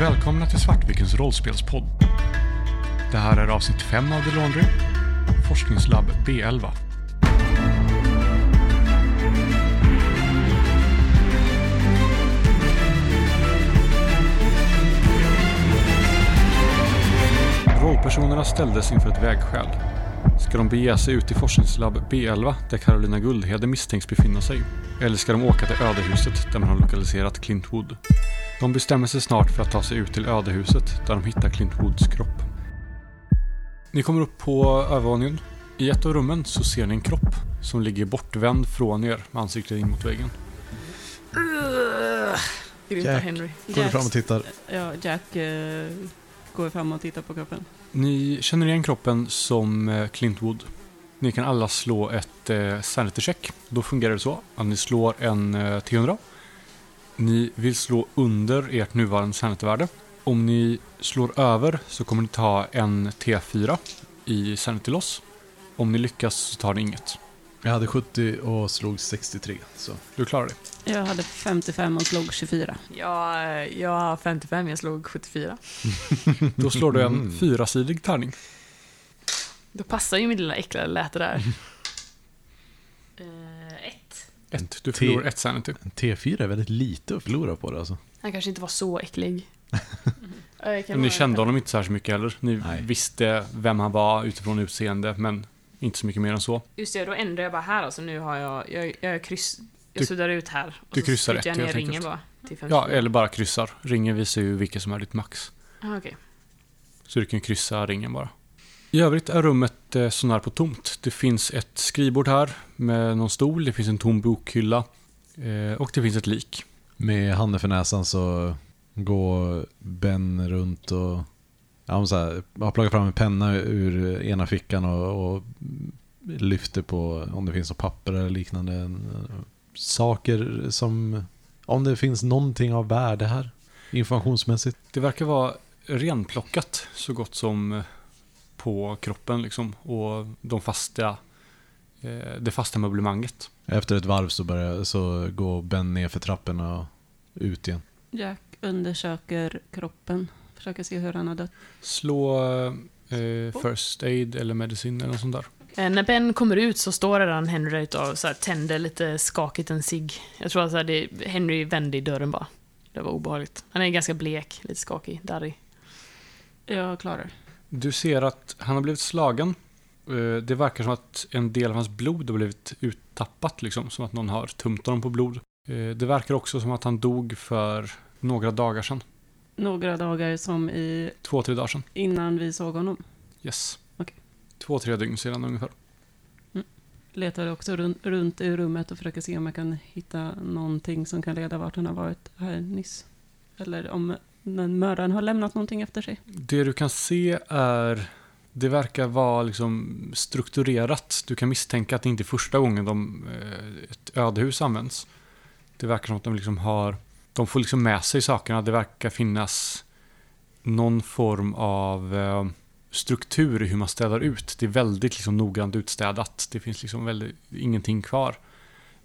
Välkomna till Svartvikens rollspelspodd. Det här är avsnitt 5 av The Laundry, forskningslabb B11. Rollpersonerna ställdes inför ett vägskäl. Ska de bege sig ut till forskningslabb B11 där Carolina Guldhede misstänks befinna sig? Eller ska de åka till ödehuset där man har lokaliserat Clint Wood? De bestämmer sig snart för att ta sig ut till ödehuset där de hittar Clint Woods kropp. Ni kommer upp på övervåningen. I ett av rummen så ser ni en kropp som ligger bortvänd från er med ansiktet in mot väggen. Grymta Jack. Henry. Går fram och tittar. Ja, Jack eh, går fram och tittar på kroppen. Ni känner igen kroppen som eh, Clint Wood. Ni kan alla slå ett eh, sanity check. Då fungerar det så att ni slår en eh, T100. Ni vill slå under ert nuvarande sanityvärde. Om ni slår över så kommer ni ta en T4 i sanity loss. Om ni lyckas så tar ni inget. Jag hade 70 och slog 63. Så. Du klarar det. Jag hade 55 och slog 24. Jag, jag har 55, jag slog 74. Då slår du en Mm. fyrasidig tärning. Då passar ju min lilla äckliga läte där. Ett. Du T- förlorar ett sanity. En T4 är väldigt lite att förlora på det alltså. Han kanske inte var så äcklig. Men ni kände honom inte särskilt mycket heller. Ni Nej. visste vem han var utifrån utseende, men inte så mycket mer än så. Just det, då ändrar jag bara här alltså. Nu har jag, jag, jag kryss, jag Du- suddar ut här. Och du så kryssar rätt, jag ner helt ringen enkelt. bara. Till 54. Ja, eller bara kryssar. Ringen visar ju vilket som är ditt max. Ah, okej. Så du kan kryssa ringen bara. I övrigt är rummet eh, sånär på tomt. Det finns ett skrivbord här med någon stol, det finns en tom bokhylla eh, och det finns ett lik. Med handen för näsan så går Ben runt och ja, men så här, har plockat fram en penna ur ena fickan och, och lyfter på om det finns något papper eller liknande. eh, Saker som, om det finns någonting av värde här informationsmässigt. Det verkar vara renplockat så gott som på kroppen liksom och de fasta, eh, det fasta möblemanget. Efter ett varv så, börjar, så går Ben ner för trapporna och ut igen. Jack undersöker kroppen. Försöker se hur han har dött. Slå eh, first aid eller medicin eller något sånt där. Eh, När Ben kommer ut så står redan Henry där ute och så här, tänder lite skakigt en cigg. Jag tror att så här, det, Henry vände i dörren bara. Det var obehagligt. Han är ganska blek, lite skakig, darrig. Jag klarar. Du ser att han har blivit slagen. Eh, Det verkar som att en del av hans blod har blivit uttappat, liksom, som att någon har tömt honom på blod. Eh, Det verkar också som att han dog för några dagar sedan. Några dagar som i Två, tre dagar sedan. innan vi såg honom. Yes. Okej. Två, tre dygn sedan ungefär. Letar också runt, runt i rummet och försöker se om jag kan hitta någonting som kan leda vart han har varit här nyss. Eller om men mördaren har lämnat någonting efter sig. Det du kan se är... Det verkar vara liksom strukturerat. Du kan misstänka att det inte är första gången de, eh, ett ödehus används. Det verkar som att de liksom har... De får liksom med sig sakerna. Det verkar finnas någon form av eh, struktur i hur man städar ut. Det är väldigt liksom noggrant utstädat. Det finns liksom väldigt, ingenting kvar.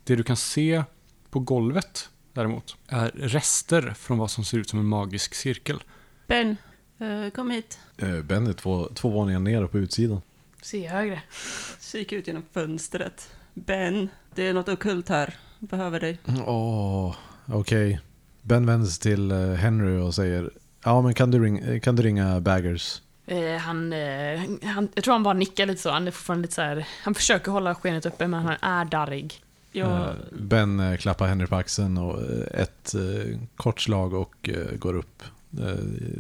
Det du kan se på golvet däremot är rester från vad som ser ut som en magisk cirkel. Ben, eh, kom hit. Eh, Ben är två, två våningar ner på utsidan. Se högre. Kika ut genom fönstret. Ben, det är något okult här. Behöver dig. Åh, okej. Ben vänder sig till eh, Henry och säger Ja, men kan du, ring, kan du ringa Baggers? Eh, han, eh, han, jag tror han bara nickar lite så. Han är fortfarande lite så här, Han försöker hålla skenet uppe, men han är darrig. Jag, Eh, Ben eh, klappar Henry på axeln och eh, ett kort slag och går upp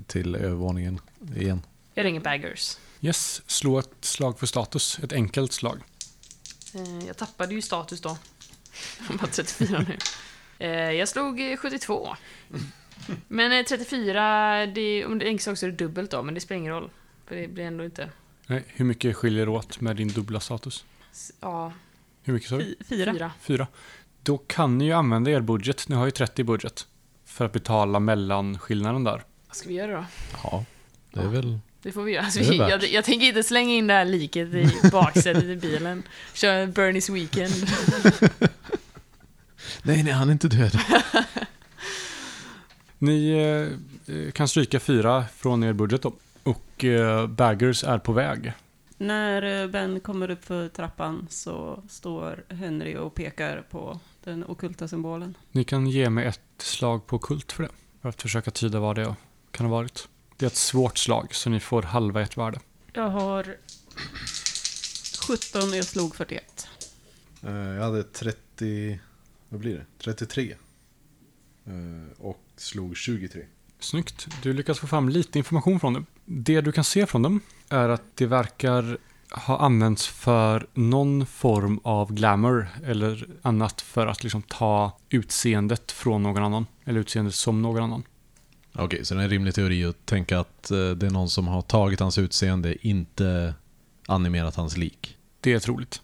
till övervåningen igen. Jag ringer Baggers. Yes, slå ett slag för status. Ett enkelt slag. Jag tappade ju status då. Jag var 34 nu. Jag slog eh, 72. Men eh, 34, det, om det är enkelt sak så är det dubbelt då, men det spelar ingen roll. För det blir ändå inte... Nej, hur mycket skiljer åt med din dubbla status? Ja, Hur mycket sa du? fyra. fyra. Fyra. Då kan ni ju använda er budget. Ni har ju 30 i budget. För att betala mellanskillnaden där. Vad ska vi göra då? Ja, det är väl... Det får vi göra. Alltså, vi, jag, jag tänker inte slänga in det här liket i baksätet i bilen. Köra Bernies Weekend. Nej, nej, han är inte död. Ni eh, kan stryka fyra från er budget då. Och eh, Baggers är på väg. När eh, Ben kommer upp för trappan så står Henry och pekar på den okulta symbolen. Ni kan ge mig ett slag på kult för det. För att försöka tyda vad det kan ha varit. Det är ett svårt slag, så ni får halva ert värde. Jag har 17 och jag slog 41. Eh, Jag hade 30, vad blir det? 33. Eh, Och slog 23. Snyggt. Du lyckas få fram lite information från dem. Det du kan se från dem är att det verkar ha använts för någon form av glamour eller annat för att liksom ta utseendet från någon annan. Eller utseendet som någon annan. Okej, så det är en rimlig teori att tänka att eh, det är någon som har tagit hans utseende, inte animerat hans lik. Det är troligt.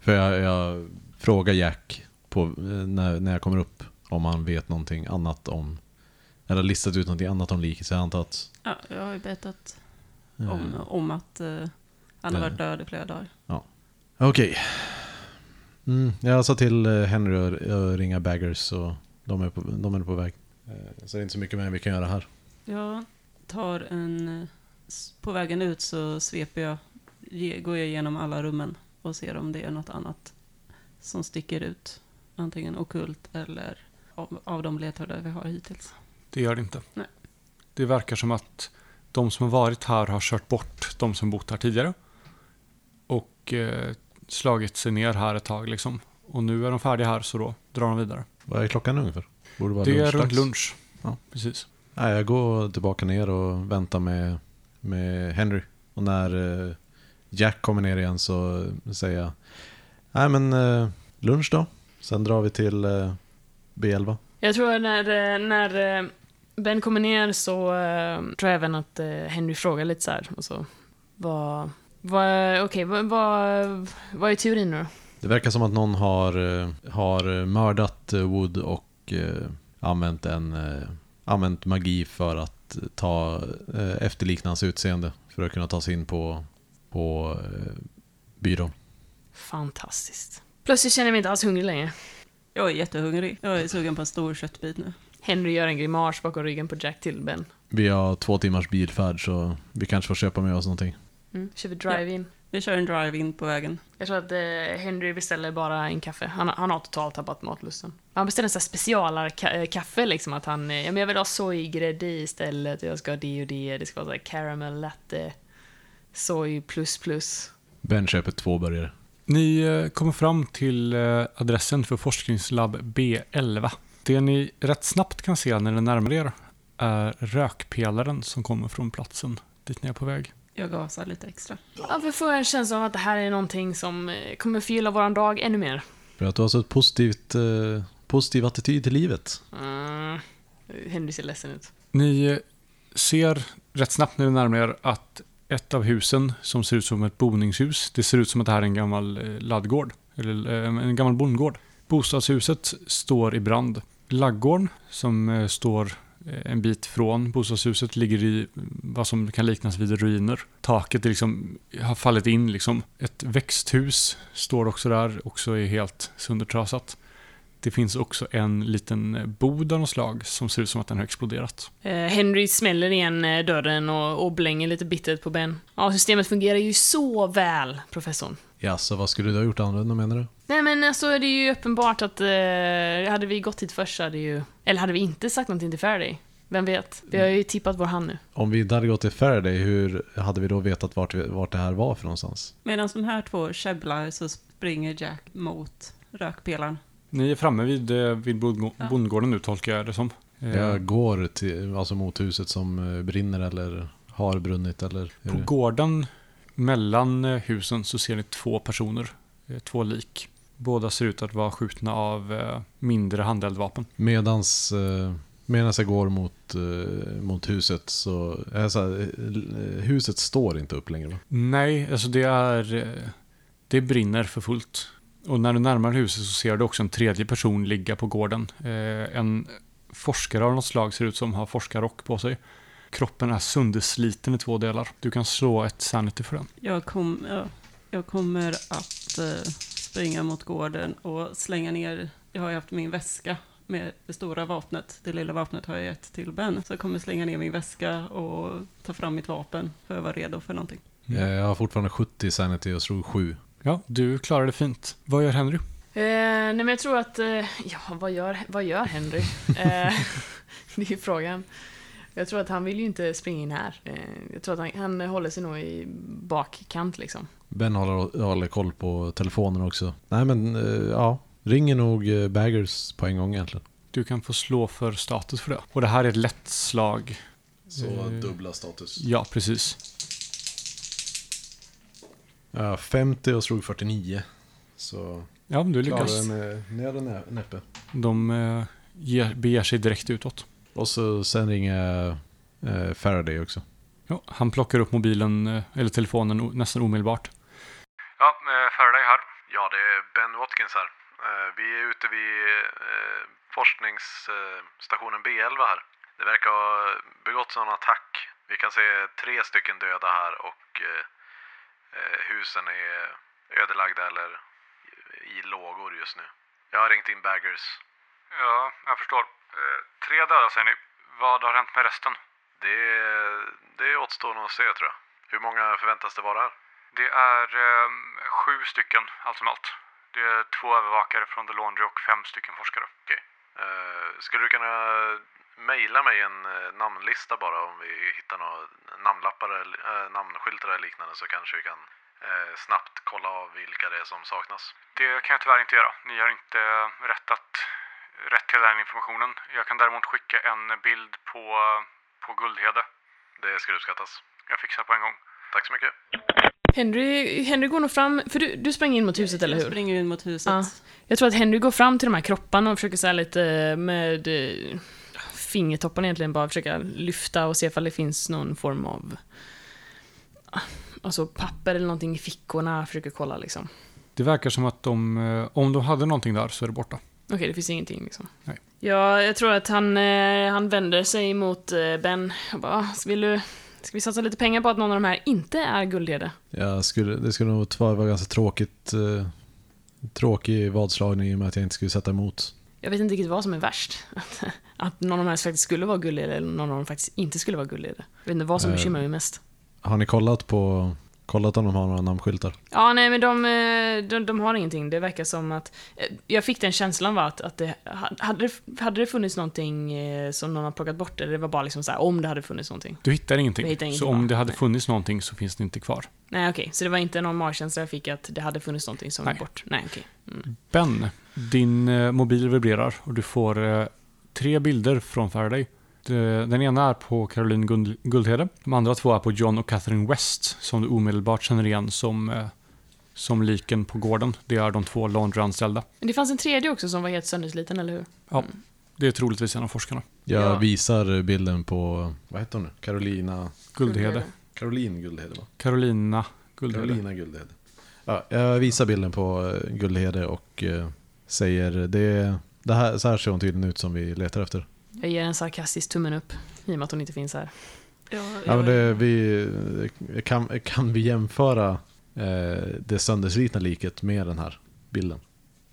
För jag, jag frågar Jack på, eh, när, när jag kommer upp om han vet någonting annat om, eller listat ut någonting annat om liket, så jag antar att... Ja, jag har ju berättat eh, om, om att eh, han har varit död i flera dagar. Okej. Mm, jag sa till eh, Henry att ringa Baggers och de är på, de är på väg. Eh, Så det är inte så mycket mer vi kan göra här. Jag tar en... eh, På vägen ut så sveper jag, går jag igenom alla rummen och ser om det är något annat som sticker ut. Antingen okult eller av, av de ledtrådar vi har hittills. Det gör det inte. Nej. Det verkar som att de som har varit här har kört bort de som bott här tidigare. Och eh, slagit sig ner här ett tag liksom. Och nu är de färdiga här så då drar de vidare. Vad är klockan ungefär? Borde vara det är runt lunchdags. lunch. Ja. Precis. Nej, jag går tillbaka ner och väntar med, med Henry. Och när eh, Jack kommer ner igen så säger jag Nej men eh, lunch då. Sen drar vi till eh, B11. Jag tror när, eh, när eh, Ben kommer ner så eh, tror jag även att eh, Henry frågar lite så här. Och så, vad... vad Okej, vad, vad, vad är teorin nu då? Det verkar som att någon har, eh, har mördat eh, Wood och eh, använt, en, eh, använt magi för att ta eh, efterlikna hans utseende. För att kunna ta sig in på, på eh, byrån. Fantastiskt. Plötsligt känner jag mig inte alls hungrig längre. Jag är jättehungrig. Jag är sugen på en stor köttbit nu. Henry gör en grimas bakom ryggen på Jack till Ben. Vi har två timmars bilfärd så vi kanske får köpa med oss någonting. Mm. Kör vi drive-in. Vi kör en drive-in på vägen. Jag tror att eh, Henry beställer bara en kaffe. Han, han har totalt tappat matlusten. Han beställer en sån här specialarkaffe liksom. Att han, eh, ja men jag vill ha sojgrädde istället. Jag ska ha det och det. Det ska vara så här caramel latte. Soy plus plus. Ben köper två burgare. Ni eh, kommer fram till eh, adressen för forskningslabb B11. Det ni rätt snabbt kan se när ni närmar er är rökpelaren som kommer från platsen dit ni är på väg. Jag gasar lite extra. Varför får jag en känsla av att det här är någonting som eh, kommer förgylla våran dag ännu mer? För att du har så ett positivt, eh, positiv attityd till livet. Mm. Henry ser ledsen ut. Ni ser rätt snabbt när ni närmar er att ett av husen som ser ut som ett boningshus, det ser ut som att det här är en gammal eh, laddgård, eller eh, en gammal bondgård. Bostadshuset står i brand. Laggården, som eh, står eh, en bit från bostadshuset, ligger i vad som kan liknas vid ruiner. Taket liksom, har fallit in. Liksom. Ett växthus står också där, också är helt söndertrasat. Det finns också en liten eh, bod av något slag som ser ut som att den har exploderat. Eh, Henry smäller igen dörren och, och blänger lite bittert på Ben. Ja, systemet fungerar ju så väl, professorn. Ja, så vad skulle du ha gjort annorlunda menar du? Nej men alltså det är ju uppenbart att eh, hade vi gått hit först så hade ju... Eller hade vi inte sagt någonting till Faraday? Vem vet? Vi har ju tippat vår hand nu. Om vi inte hade gått till Faraday, hur hade vi då vetat vart, vart det här var för någonstans? Medan de här två käbblar så springer Jack mot rökpelaren. Ni är framme vid, eh, vid bondgården nu tolkar jag det som. Eh, Jag går till, alltså mot huset som eh, brinner eller har brunnit eller? På gården mellan eh, husen så ser ni två personer, eh, två lik. Båda ser ut att vara skjutna av eh, mindre handeldvapen. Medans, medans jag går mot, mot huset så, är så här, eh, huset står inte upp längre va? Nej, alltså det är... Det brinner för fullt. Och när du närmar huset så ser du också en tredje person ligga på gården. En forskare av något slag ser ut som har forskarrock på sig. Kroppen är söndersliten i två delar. Du kan slå ett sanity för den. Jag, kom, ja, jag kommer att eh, springa mot gården och slänga ner, jag har ju haft min väska med det stora vapnet. Det lilla vapnet har jag gett till Ben. Så jag kommer slänga ner min väska och ta fram mitt vapen för att vara redo för någonting. Eh, Jag har fortfarande 70 sanity och slog 7. Ja, du klarar det fint. Vad gör Henry? Eh, nej men jag tror att, eh, ja vad gör, vad gör Henry? eh, det är ju frågan. Jag tror att han vill ju inte springa in här. Eh, jag tror att han, han håller sig nog i bakkant liksom. Ben håller, håller koll på telefonen också. Nej men, eh, ja. Ringer nog eh, Baggers på en gång egentligen. Du kan få slå för status för det. Och det här är ett lätt slag. Så dubbla status. Ja, precis. Ja, 50 och slog 49. Så Ja, du klarar lyckas. det med nöd och nä- näppe. De ger, beger sig direkt utåt. Och så sen ringer eh, Faraday också. Ja, han plockar upp mobilen, eh, eller telefonen, nästan omedelbart. Ja, eh, Faraday här. Ja, det är Ben Watkins här. Eh, Vi är ute vid forskningsstationen B11 här. Det verkar ha begåtts någon attack. Vi kan se tre stycken döda här och husen är ödelagda eller i lågor just nu. Jag har ringt in Baggers. Ja, jag förstår. Tre döda säger ni. Vad har hänt med resten? Det, det återstår nog att se tror jag. Hur många förväntas det vara här? Det är eh, sju stycken, allt som allt. Det är två övervakare från The Laundry och fem stycken forskare. Eh, skulle du kunna mejla mig en eh, namnlista bara om vi hittar några namnlappar eller eh, namnskyltar eller liknande så kanske vi kan eh, snabbt kolla av vilka det är som saknas. Det kan jag tyvärr inte göra. Ni har inte rätt, att, rätt till den informationen. Jag kan däremot skicka en bild på, på Guldhede. Det skulle uppskattas. Jag fixar på en gång. Tack så mycket. Henry, Henry går nog fram, för du, du sprang in mot huset eller Jag hur? springer in mot huset. Ja. Jag tror att Henry går fram till de här kropparna och försöker så lite med eh, fingertopparna egentligen bara försöka lyfta och se ifall det finns någon form av alltså papper eller någonting i fickorna, försöker kolla liksom. Det verkar som att de, eh, om de hade någonting där så är det borta. Okej, det finns ingenting liksom. Nej. Ja, jag tror att han, eh, han vänder sig mot eh, Ben och bara, "Ah, vill du, ska vi satsa lite pengar på att någon av de här inte är guldhede? Jag skulle, det skulle nog vara vara ganska tråkigt, eh, tråkig vadslagning i och med att jag inte skulle sätta emot. Jag vet inte riktigt vad som är värst. Att, att någon av de här faktiskt skulle vara guldlede eller någon av dem faktiskt inte skulle vara guldlede. Jag vet inte vad som bekymrar mig mest. Har ni kollat på, kollat om de har några namnskyltar? Ja, nej men de, eh, de, de har ingenting. Det verkar som att... eh, Jag fick den känslan var att, att det, hade, det, hade det funnits någonting eh, som någon har plockat bort, eller det var bara liksom så här, om det hade funnits någonting. Du hittar ingenting. Hittar ingenting, så om va? det hade Nej. funnits någonting så finns det inte kvar. Nej, okej. Så det var inte någon magkänsla jag fick att det hade funnits någonting som Nej. var bort? Nej, okej. Mm. Ben, din mobil vibrerar och du får tre bilder från Faraday. Det- Den ena är på Caroline Guld- Guldhede. De andra två är på John och Catherine West som du omedelbart känner igen som, eh, som liken på gården. Det är de två laundry-anställda. Men det fanns en tredje också som var helt söndersliten, eller hur? Det är troligtvis en av forskarna. Jag Ja. visar bilden på, vad heter hon nu? Carolina, Guldhede. Caroline Guldhede va? Carolina Guldhede. Carolina Guldhede. Ja, jag visar bilden på eh, Guldhede och eh, säger det, det här, så här ser hon tydligen ut som vi letar efter. Jag ger en sarkastisk tummen upp, i och med att hon inte finns här. Ja, Ja, men det, vi, kan, kan vi jämföra eh, det sönderslitna liket med den här bilden?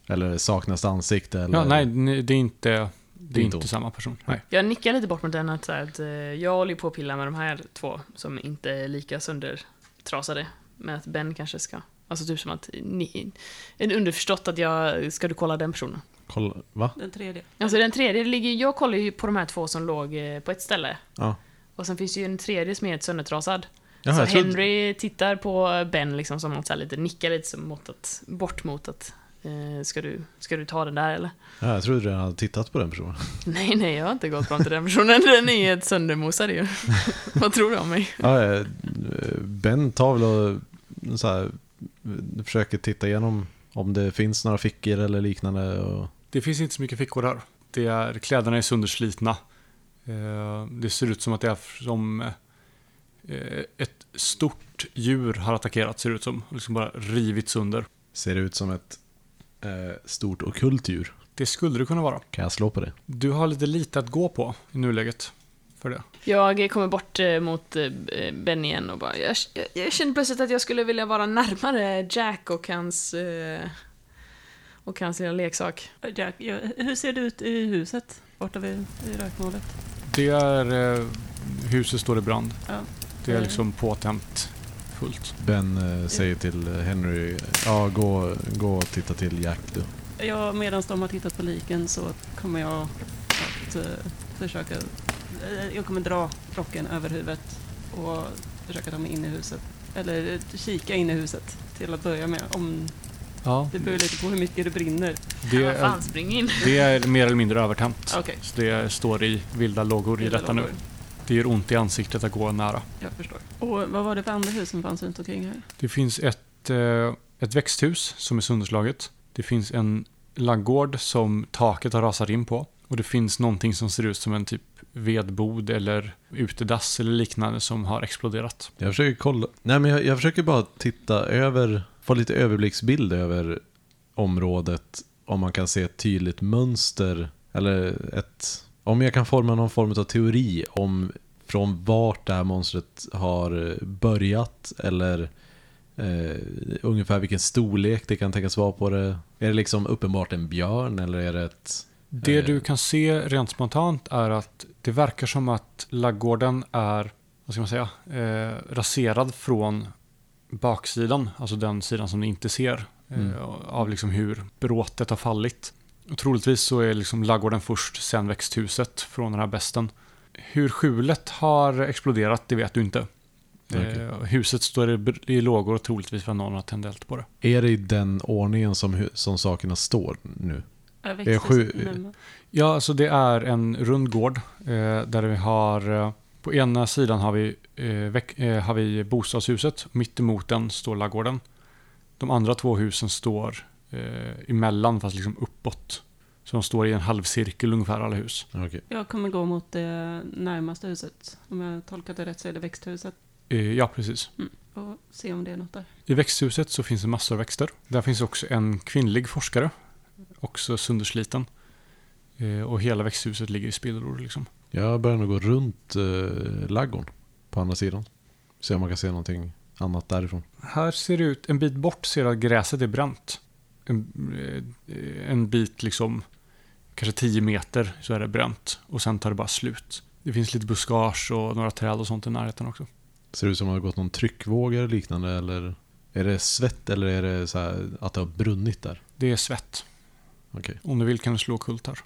Eller saknas ansikte? Eller? Ja, nej, det är inte, det är inte inte samma person. Nej. Jag nickar lite bort mot den att, att eh, jag håller på att pilla med de här två som inte är lika söndertrasade. Men att Ben kanske ska... Alltså typ som att... Ni, en underförstått att jag... Ska du kolla den personen? Kolla, va? Den tredje. Alltså den tredje ligger... Jag kollar ju på de här två som låg eh, på ett ställe. Ja. Och sen finns det ju en tredje som är helt söndertrasad. Jaha, så jag trodde- Henry tittar på Ben liksom som att så lite nickar lite som mot att, bort mot att eh, ska, du, ska du ta den där eller? Ja, jag trodde du redan hade tittat på den personen. Nej, nej, jag har inte gått fram till den personen. Den är helt söndermosad ju. Vad tror du om mig? Ja, eh, ben tar väl och så här, försöker titta igenom om det finns några fickor eller liknande. Och, Det finns inte så mycket fickor där. Det är, kläderna är sönderslitna. Eh, Det ser ut som att det är som eh, ett stort djur har attackerat, ser det ut som. Liksom bara rivit sönder. ser ut som ett eh, stort ockult djur. Det skulle det kunna vara. Kan jag slå på det? Du har lite lite att gå på i nuläget. För det. Jag kommer bort mot eh, Ben igen och bara, jag, jag, jag kände plötsligt att jag skulle vilja vara närmare Jack och hans... Eh, och hans lilla leksak. Jack, ja, hur ser det ut i huset? Borta vid i rökmålet? Det är... Eh, huset står i brand. Ja. Det är Eh. liksom påtänt fullt. Ben eh, säger till Henry, ja gå, gå och titta till Jack du. Ja, medan de har tittat på liken så kommer jag att eh, försöka... eh, jag kommer dra rocken över huvudet och försöka ta mig in i huset. Eller eh, kika in i huset till att börja med. Om, Ja, det beror lite på hur mycket det brinner. det Vad är, fan, spring in. det är mer eller mindre övertänt. Okej. Så det står i vilda lågor i Vilda detta nu. lågor. Det gör ont i ansiktet att gå nära. Jag förstår. Och vad var det för andra hus som fanns runt omkring här? Det finns ett, eh, ett växthus som är sönderslaget. Det finns en laggård som taket har rasat in på. Och det finns någonting som ser ut som en typ vedbod eller utedass eller liknande som har exploderat. Jag försöker kolla, nej men jag, jag försöker bara titta över, få lite överblicksbild över området. Om man kan se ett tydligt mönster eller ett, om jag kan forma någon form av teori om från vart det här monstret har börjat eller eh, ungefär vilken storlek det kan tänkas vara på det. Är det liksom uppenbart en björn eller är det ett... Det Eh. du kan se rent spontant är att det verkar som att laggården är, vad ska man säga, eh, raserad från baksidan, alltså den sidan som ni inte ser, eh, Mm. av liksom hur bråtet har fallit. Och troligtvis så är liksom laggården först, sen växthuset från den här besten. Hur skjulet har exploderat, det vet du inte. Okej. Eh, huset står i, lågor och troligtvis för att någon har tänt eld på det. Är det i den ordningen som, som sakerna står nu? Är sju- Ja, alltså det är en rund gård eh, där vi har eh, på ena sidan har vi, eh, eh, har vi bostadshuset. Mitt emot den står laggården. De andra två husen står eh, emellan fast liksom uppåt. Så de står i en halvcirkel ungefär alla hus. Okej. Jag kommer gå mot det närmaste huset. Om jag tolkat det rätt så är det växthuset. Eh, ja, precis. Och se om det är något där. I växthuset så finns det massor av växter. Där finns också en kvinnlig forskare. Också söndersliten. Eh, och hela växthuset ligger i spillror liksom. Jag börjar nog gå runt eh, laggården på andra sidan. Se om man kan se någonting annat därifrån. Här ser det ut, en bit bort ser du att gräset är bränt. En, eh, en bit liksom, kanske 10 meter så är det bränt. Och sen tar det bara slut. Det finns lite buskage och några träd och sånt i närheten också. Ser det ut som att det har gått någon tryckvåg eller liknande eller är det svett eller är det så att det har brunnit där? Det är svett. Okej. Om du vill kan du slå kult här.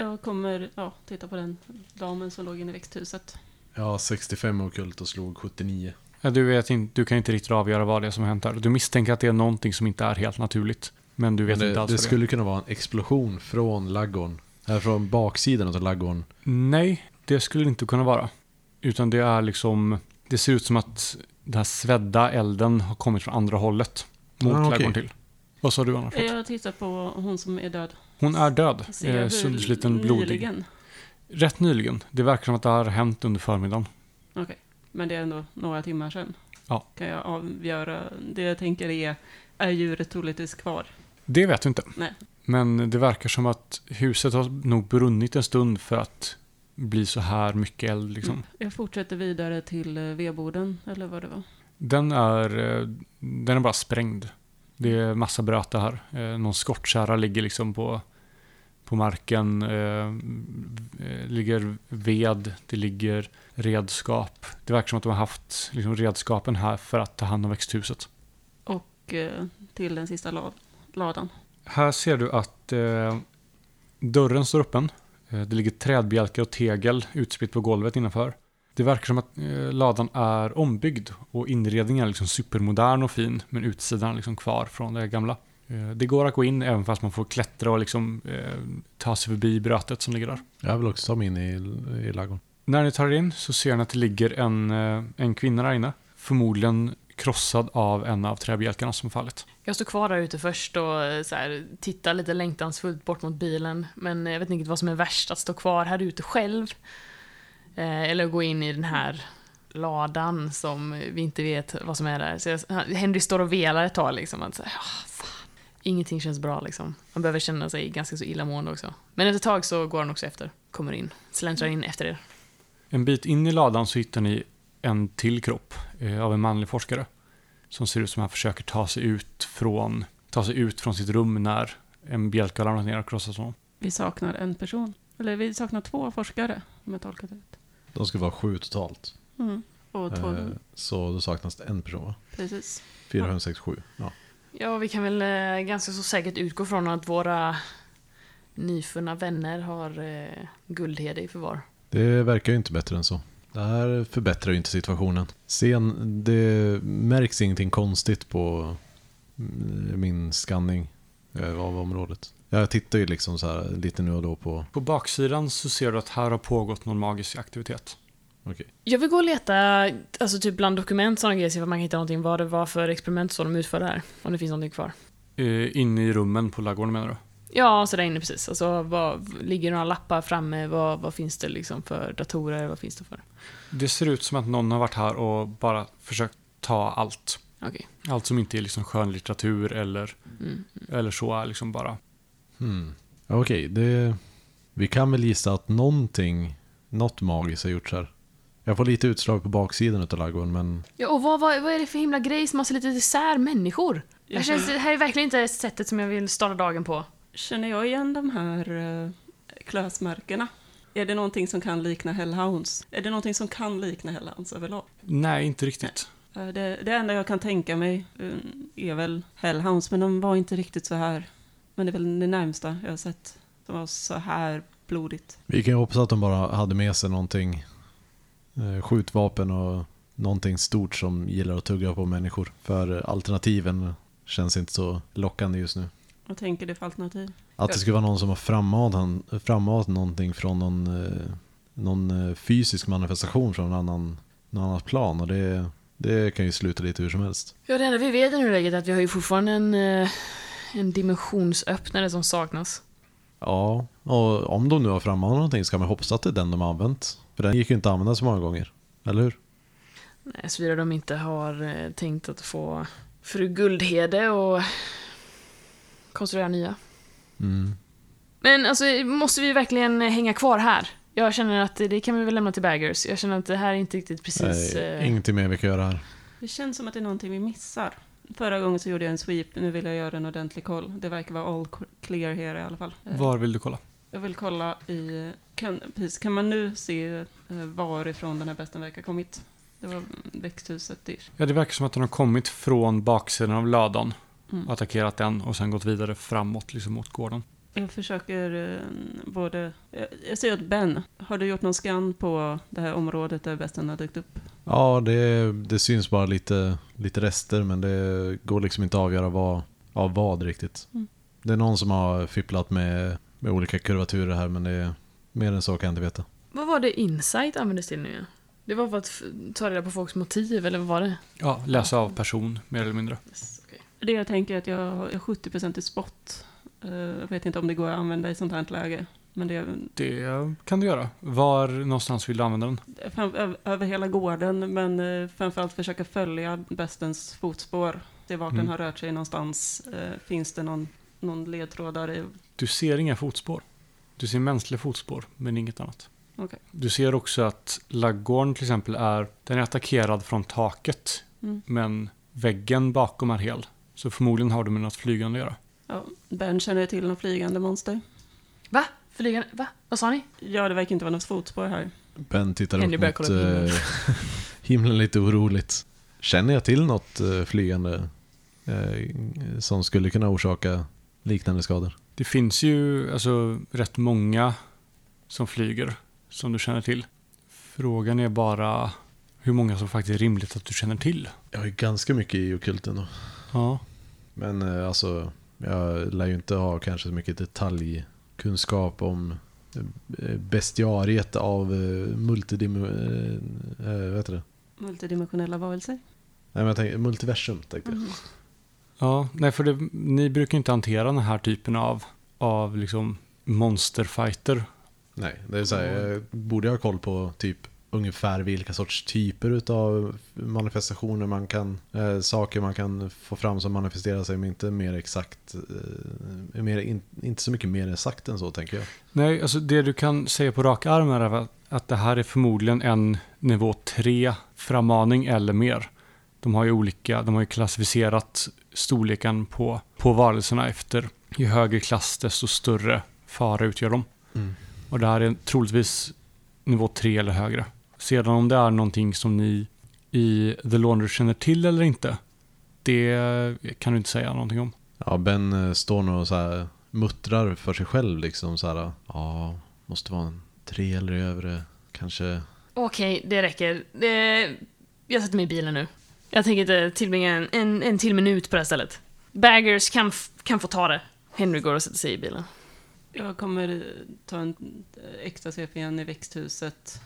Jag kommer ja, titta på den damen som låg inne i växthuset. Ja, 65 okult och slog 79. Ja, Du, vet inte, du kan inte riktigt avgöra vad det är som hänt här. Du misstänker att det är någonting som inte är helt naturligt. Men du vet Men inte det, alls det vad skulle kunna vara en explosion från laggården. Eller från baksidan av det är. Nej, det skulle det inte kunna vara. Utan det är liksom... Det ser ut som att den här svedda elden har kommit från andra hållet. Mot Ah, okej. ladugården till. Vad sa du Anna? Förlåt. Jag tittar på hon som är död. Hon är död. Eh, Söndersliten, blodig. nyligen? Rätt nyligen. Det verkar som att det har hänt under förmiddagen. Okej, men det är ändå några timmar sedan. Ja. Kan jag avgöra. Det jag tänker är, är djuret troligtvis kvar? Det vet du inte. Nej. Men det verkar som att huset har nog brunnit en stund för att bli så här mycket eld. Liksom. Mm. Jag fortsätter vidare till eh, vedboden, eller vad det var. Den, är, eh, den är bara sprängd. Det är massa bröte här. Eh, Någon skottkärra ligger liksom på, på marken. Eh, eh, ligger ved, det ligger redskap. Det verkar som att de har haft liksom, redskapen här för att ta hand om växthuset. Och eh, till den sista la- ladan. Här ser du att eh, dörren står öppen. Eh, det ligger trädbjälkar och tegel utspritt på golvet innanför. Det verkar som att eh, ladan är ombyggd och inredningen är liksom supermodern och fin men utsidan är liksom kvar från det gamla. Eh, det går att gå in även fast man får klättra och liksom, eh, ta sig förbi brötet som ligger där. Jag vill också ta mig in i, i laggården. När ni tar er in så ser ni att det ligger en, eh, en kvinna där inne. Förmodligen krossad av en av träbjälkarna som fallit. Jag står kvar där ute först och eh, så här, tittar lite längtansfullt bort mot bilen. Men jag vet inte vad som är värst, att stå kvar här ute själv. Eh, eller gå in i den här ladan som vi inte vet vad som är där. Så jag, Henry står och velar ett tag liksom. Att, så här, "Ah. Ingenting känns bra liksom. Man behöver känna sig ganska så illamående också. Men efter ett tag så går han också efter. Kommer in. Släntrar in efter er. En bit in i ladan så hittar ni en till kropp eh, av en manlig forskare. som ser ut som han försöker ta sig ut från, ta sig ut från sitt rum när en bjälke har ramlat ner och krossat honom. Vi saknar en person. Eller vi saknar två forskare, om jag tolkat det rätt. De ska vara sju totalt. Mm. Och två, Eh, så då saknas det en person va? precis. Fyra, fem, sex, sju. Ja. Ja, vi kan väl eh, ganska så säkert utgå från att våra nyfunna vänner har eh, Guldhede i förvar. Det verkar ju inte bättre än så. Det här förbättrar ju inte situationen. Sen, det märks ingenting konstigt på mm, min scanning eh, av området. Jag tittar ju liksom så här lite nu och då på... På baksidan så ser du att här har pågått någon magisk aktivitet. Okej. Jag vill gå och leta, alltså typ bland dokument sådana grejer, se om man kan hitta någonting, vad det var för experiment som de utförde här. Om det finns någonting kvar. Eh, inne i rummen på laggården menar du? Ja, så där inne precis. Alltså, vad, ligger några lappar framme? Vad, vad finns det liksom för datorer? Vad finns det för? Det ser ut som att någon har varit här och bara försökt ta allt. Okej. Allt som inte är liksom något något magiskt har gjorts här. Jag får lite utslag på baksidan av ladugården men Ja, och vad, vad, vad är det för himla grej som har så lite isär människor? Det här, Jag känns, det här är verkligen inte sättet som jag vill starta dagen på. Känner jag igen de här uh, klösmärkena? Är det någonting som kan likna Hellhounds? Är det någonting som kan likna Hellhounds överlag? nej, inte riktigt. Eh, Det, det enda jag kan tänka mig eh, är väl Hellhounds, men de var inte riktigt så här. Men det är väl det närmsta jag har sett som var så här blodigt. vi kan ju hoppas att de bara hade med sig någonting skjutvapen och någonting stort som gillar att tugga på människor. För alternativen känns inte så lockande just nu. Vad tänker du för alternativ? Att det skulle vara någon som har frammatat någonting från någon, eh, någon eh, fysisk manifestation från en annan, någon annat plan. Och det, det kan ju sluta lite hur som helst. Ja, det enda vi vet i nuläget är att vi har ju fortfarande en, eh, en dimensionsöppnare som saknas. Ja, och om de nu har frammanat någonting ska man hoppas att det är den de har använt. För den gick ju inte att använda så många gånger. Eller hur? Nej, såvida de inte har eh, tänkt att få fru Guldhede och konstruera nya. Mm. Men alltså, måste vi verkligen hänga kvar här? Jag känner att det kan vi väl lämna till Baggers. Jag känner att det här är inte riktigt precis... Nej, eh, ingenting mer vi kan göra här. Det känns som att det är någonting vi missar. Förra gången så gjorde jag en sweep, nu vill jag göra en ordentlig koll. Det verkar vara all clear här i alla fall. Eh, Var vill du kolla? Jag vill kolla i... Kan, precis, kan man nu se eh, varifrån den här besten verkar ha kommit? Det var växthuset ish. Ja, det verkar som att den har kommit från baksidan av ladan, Mm. attackerat den och sen gått vidare framåt liksom mot gården. Jag försöker eh, både... Jag, säger åt Ben, har du gjort någon scan på det här området där besten har dykt upp? Ja, det, det syns bara lite, lite rester men det går liksom inte att avgöra vad, av vad riktigt. Mm. Det är någon som har fipplat med, med olika kurvaturer här men det är, mer än så kan jag inte veta. Vad var det Insight användes till nu? Det var för att ta reda på folks motiv, eller vad var det? Ja, läsa av person, mer eller mindre. Yes, okej. Det jag tänker är att jag har jag har 70% i spot. Jag vet inte om det går att använda i sånt här läge. Men det Det kan du göra. Var någonstans vill du använda den? fram- över hela gården, men eh, framförallt försöka följa bestens fotspår. Se vart Mm. den har rört sig någonstans. Eh, Finns det någon, någon ledtråd där i? Du ser inga fotspår. Du ser mänskliga fotspår, men inget annat. Okej. Du ser också att laggården till exempel är, den är attackerad från taket, Mm. men väggen bakom är hel. Så förmodligen har du med något flygande att göra. Ja, ben känner till någon flygande monster. Va? Flygande? Va? Vad sa ni? Ja, det verkar inte vara något fotspår här. Ben tittar Henry upp mot himlen. eh, himlen lite oroligt. Känner jag till något eh, flygande eh, som skulle kunna orsaka liknande skador? Det finns ju alltså rätt många som flyger, som du känner till. Frågan är bara hur många som faktiskt är rimligt att du känner till. Jag har ju ganska mycket i okulten då. Ja. Men alltså, jag lär ju inte ha kanske så mycket detaljkunskap om eh, bestiariet av eh, multidim... Eh, eh? Multidimensionella varelser. Nej men jag tänkte, multiversum tänkte jag. Mhm. Ja, nej för det, ni brukar inte hantera den här typen av, av liksom monsterfighter. Nej, det är så här, jag borde ha koll på typ ungefär vilka sorts typer av manifestationer man kan, eh, saker man kan få fram som manifesterar sig, men inte mer exakt, eh, mer, in, inte så mycket mer exakt än så tänker jag. Nej, alltså det du kan säga på rak arm är att- att det här är förmodligen en nivå 3 frammaning eller mer. De har ju olika, de har ju klassificerat storleken på, på varelserna efter ju högre klass desto större fara utgör de. Mm. Och det här är troligtvis nivå 3 eller högre. Sedan om det är någonting som ni i The Laundry känner till eller inte, det kan du inte säga någonting om. Ja, Ben eh, står nog och så här muttrar för sig själv liksom så här. Ja, måste vara en tre eller övre. Kanske. Okej, det räcker. Det... Jag sätter mig i bilen nu. Jag tänker inte tillbringa en, en, en till minut på det här stället. Baggers kan, kan få ta det. Henry går och sätter sig i bilen. Jag kommer eh, ta en eh, extra svep igen i växthuset.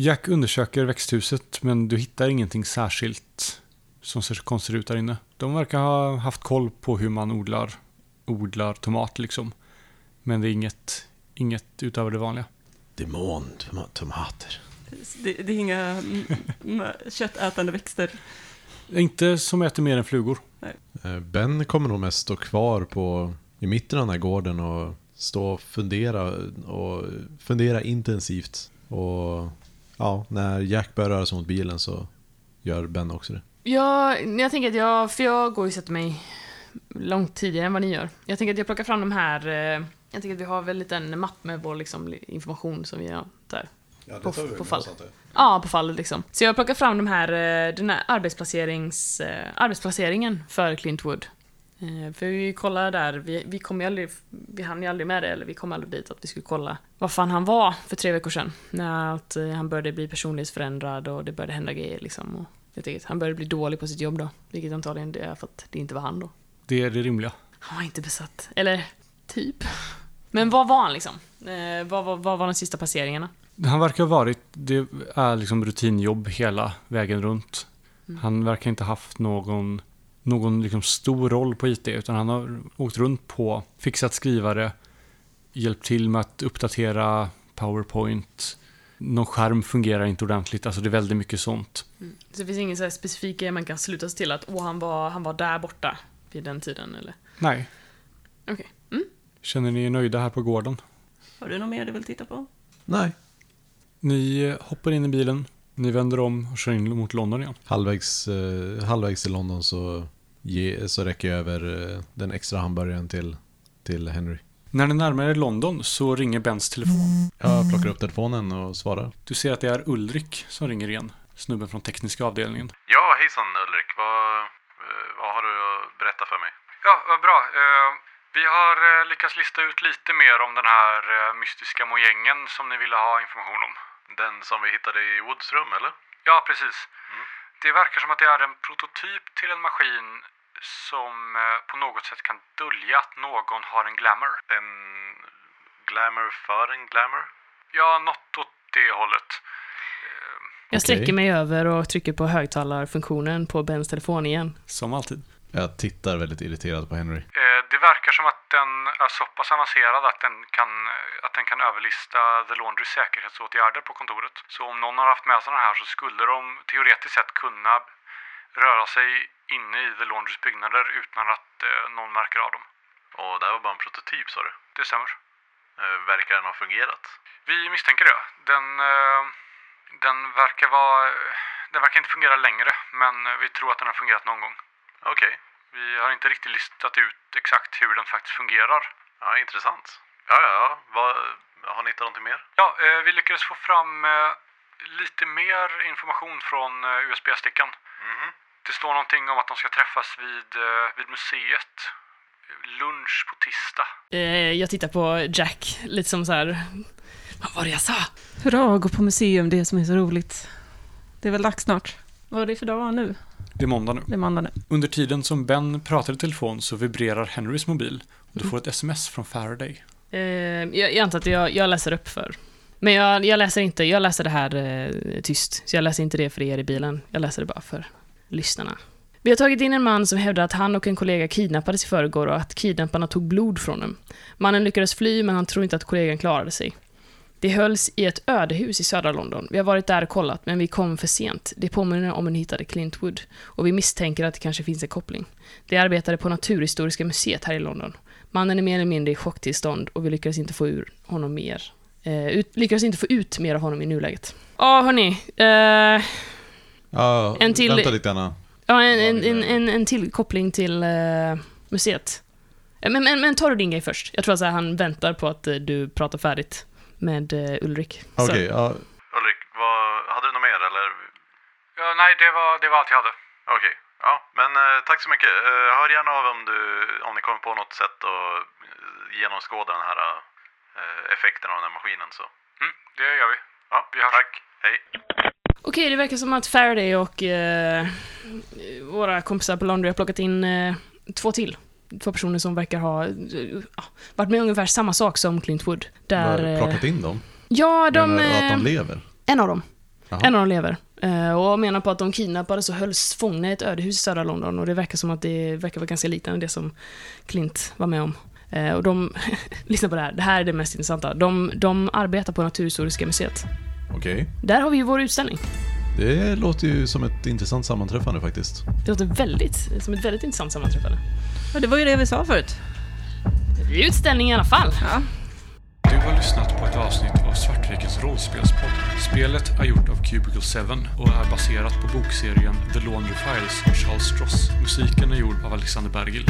Jack undersöker växthuset, men du hittar ingenting särskilt som ser konstigt ut där inne. De verkar ha haft koll på hur man odlar, odlar tomat liksom. Men det är inget, inget utöver det vanliga. Demontomater. Det, det är inga köttätande växter. Inte som äter mer än flugor. Eh, Ben kommer nog mest stå kvar på, i mitten av den här gården och stå och fundera, och fundera intensivt. Och ja, när Jack börjar röra sig mot bilen så gör Ben också det. Jag, jag tänker att jag, för jag går och sätter mig långt tidigare än vad ni gör. Jag tänker att jag plockar fram de här, eh, jag tänker att vi har väl en liten mapp med vår liksom, information som vi har där. Ja, På- på fall. Ja, på fallet liksom. Så jag plockar fram de här, eh, den här arbetsplacerings, eh, arbetsplaceringen för Clintwood. Eh, För vi kollar där, vi, vi kom ju aldrig, vi hann ju aldrig med det, eller vi kom aldrig dit att vi skulle kolla vad fan han var för tre veckor sedan. När eh, han började bli personlighetsförändrad och det började hända grejer liksom. Och jag han började bli dålig på sitt jobb då. Vilket antagligen det är för att det inte var han då. Det är det rimliga. Han var inte besatt. Eller, typ. Men vad var han liksom? Eh, vad, vad, vad var de sista passeringarna? Han verkar ha varit, det är liksom rutinjobb hela vägen runt. Mm. Han verkar inte haft någon, någon liksom stor roll på IT, utan han har åkt runt på, fixat skrivare, hjälpt till med att uppdatera PowerPoint. Någon skärm fungerar inte ordentligt, alltså det är väldigt mycket sånt. Så det finns ingen så här specifik grej man kan sluta sig till att åh, han var, han var där borta vid den tiden eller? Nej. Okej. Mm. Känner ni er nöjda här på gården? Har du något mer du vill titta på? Nej. Ni hoppar in i bilen, ni vänder om och kör in mot London igen. Halvvägs, eh, halvvägs till London så, ge, så räcker jag över eh, den extra hamburgaren till, till Henry. När ni närmar er London så ringer Bens telefon. Jag plockar upp telefonen och svarar. Du ser att det är Ulrik som ringer igen. Snubben från tekniska avdelningen. Ja, hejsan Ulrik. Vad, eh, vad har du att berätta för mig? Ja, vad bra. Eh, Vi har lyckats lista ut lite mer om den här mystiska mojängen som ni ville ha information om. Den som vi hittade i Woods rum, eller? Ja, precis. Mm. Det verkar som att det är en prototyp till en maskin som eh, på något sätt kan dölja att någon har en glamour. En glamour för en glamour? Ja, något åt det hållet. Eh, Jag sträcker mig över och trycker på högtalarfunktionen på Bens telefon igen. Som alltid. Jag tittar väldigt irriterad på Henry. Eh, Det verkar som att den är så pass avancerad att den kan, att den kan överlista The Laundrys säkerhetsåtgärder på kontoret. Så om någon har haft med sig den här så skulle de teoretiskt sett kunna röra sig inne i The Laundrys byggnader utan att eh, någon märker av dem. Och det här var bara en prototyp, sa du? Det stämmer. Verkar den ha fungerat? Vi misstänker det. Den, eh, den verkar vara... Den verkar inte fungera längre, men eh, vi tror att den har fungerat någon gång. Okej. Vi har inte riktigt listat ut exakt hur den faktiskt fungerar. Ja, intressant. Ja, ja, ja. Vad, har ni hittat någonting mer? Ja, eh, vi lyckades få fram eh, lite mer information från eh, USB-stickan. Mhm. Det står någonting om att de ska träffas vid, eh, vid museet. Lunch på tisdag. Eh, jag tittar på Jack, lite som så här. Vad var det jag sa? Hurra, gå på museum, det som är så roligt. Det är väl dags snart. Vad är det för dag nu? Det är måndag nu. Det är måndag nu. Under tiden som Ben pratar i telefon så vibrerar Henrys mobil. Och du får ett sms från Faraday. Eh, jag, jag antar att jag, jag läser upp för. Men jag, jag läser inte, jag läser det här eh, tyst. Så jag läser inte det för er i bilen. Jag läser det bara för lyssnarna. Vi har tagit in en man som hävdar att han och en kollega kidnappades i förrgår och att kidnapparna tog blod från dem. Mannen lyckades fly, men han tror inte att kollegan klarade sig. Det hölls i ett ödehus i södra London. Vi har varit där och kollat, men vi kom för sent. Det påminner om en hittade Clintwood. Och vi misstänker att det kanske finns en koppling. De arbetade på Naturhistoriska museet här i London. Mannen är mer eller mindre i chocktillstånd och vi lyckades inte få ur honom mer. Eh, ut, lyckades inte få ut mer av honom i nuläget. Ja, hörni. Eh, Ja, En till- vänta lite Anna. Ja, en, en, en, en, en till koppling till eh, museet. Eh, Men, men, men tar du din grej först? Jag tror att så här, han väntar på att eh, du pratar färdigt med eh, Ulrik. Okej, ja. Ulrik, vad, hade du något mer eller? Ja, nej, det var, det var allt jag hade. Okej, ja, men eh, tack så mycket. Eh, hör gärna av om, du, om ni kommer på något sätt att genomskåda den här effekten av den här maskinen så. Mm, det gör vi. Ja, Vi hörs. tack. Hej. Okej, det verkar som att Faraday och eh, våra kompisar på Laundry har plockat in eh, två till. Två personer som verkar ha eh, varit med ungefär samma sak som Clint Wood. Där, Har eh, plockat in dem? ja, de... Menar att eh, de lever? En av dem. Jaha. En av dem lever. Eh, och menar på att de kidnappades och hölls fångna i ett ödehus i södra London. Och det verkar som att det verkar vara ganska liknande det som Clint var med om. Eh, och de, lyssna på det här, det här är det mest intressanta. De, de arbetar på Naturhistoriska museet. Okej. Där har vi ju vår utställning. Det låter ju som ett intressant sammanträffande faktiskt. Det låter väldigt, som ett väldigt intressant sammanträffande. Ja, det var ju det vi sa förut. Det är utställning i alla fall. Ja. Du har lyssnat på ett avsnitt av Svartrikets rollspelspodd. Spelet är gjort av Cubicle 7 och är baserat på bokserien The Laundry Files av Charles Stross. Musiken är gjord av Alexander Bergil.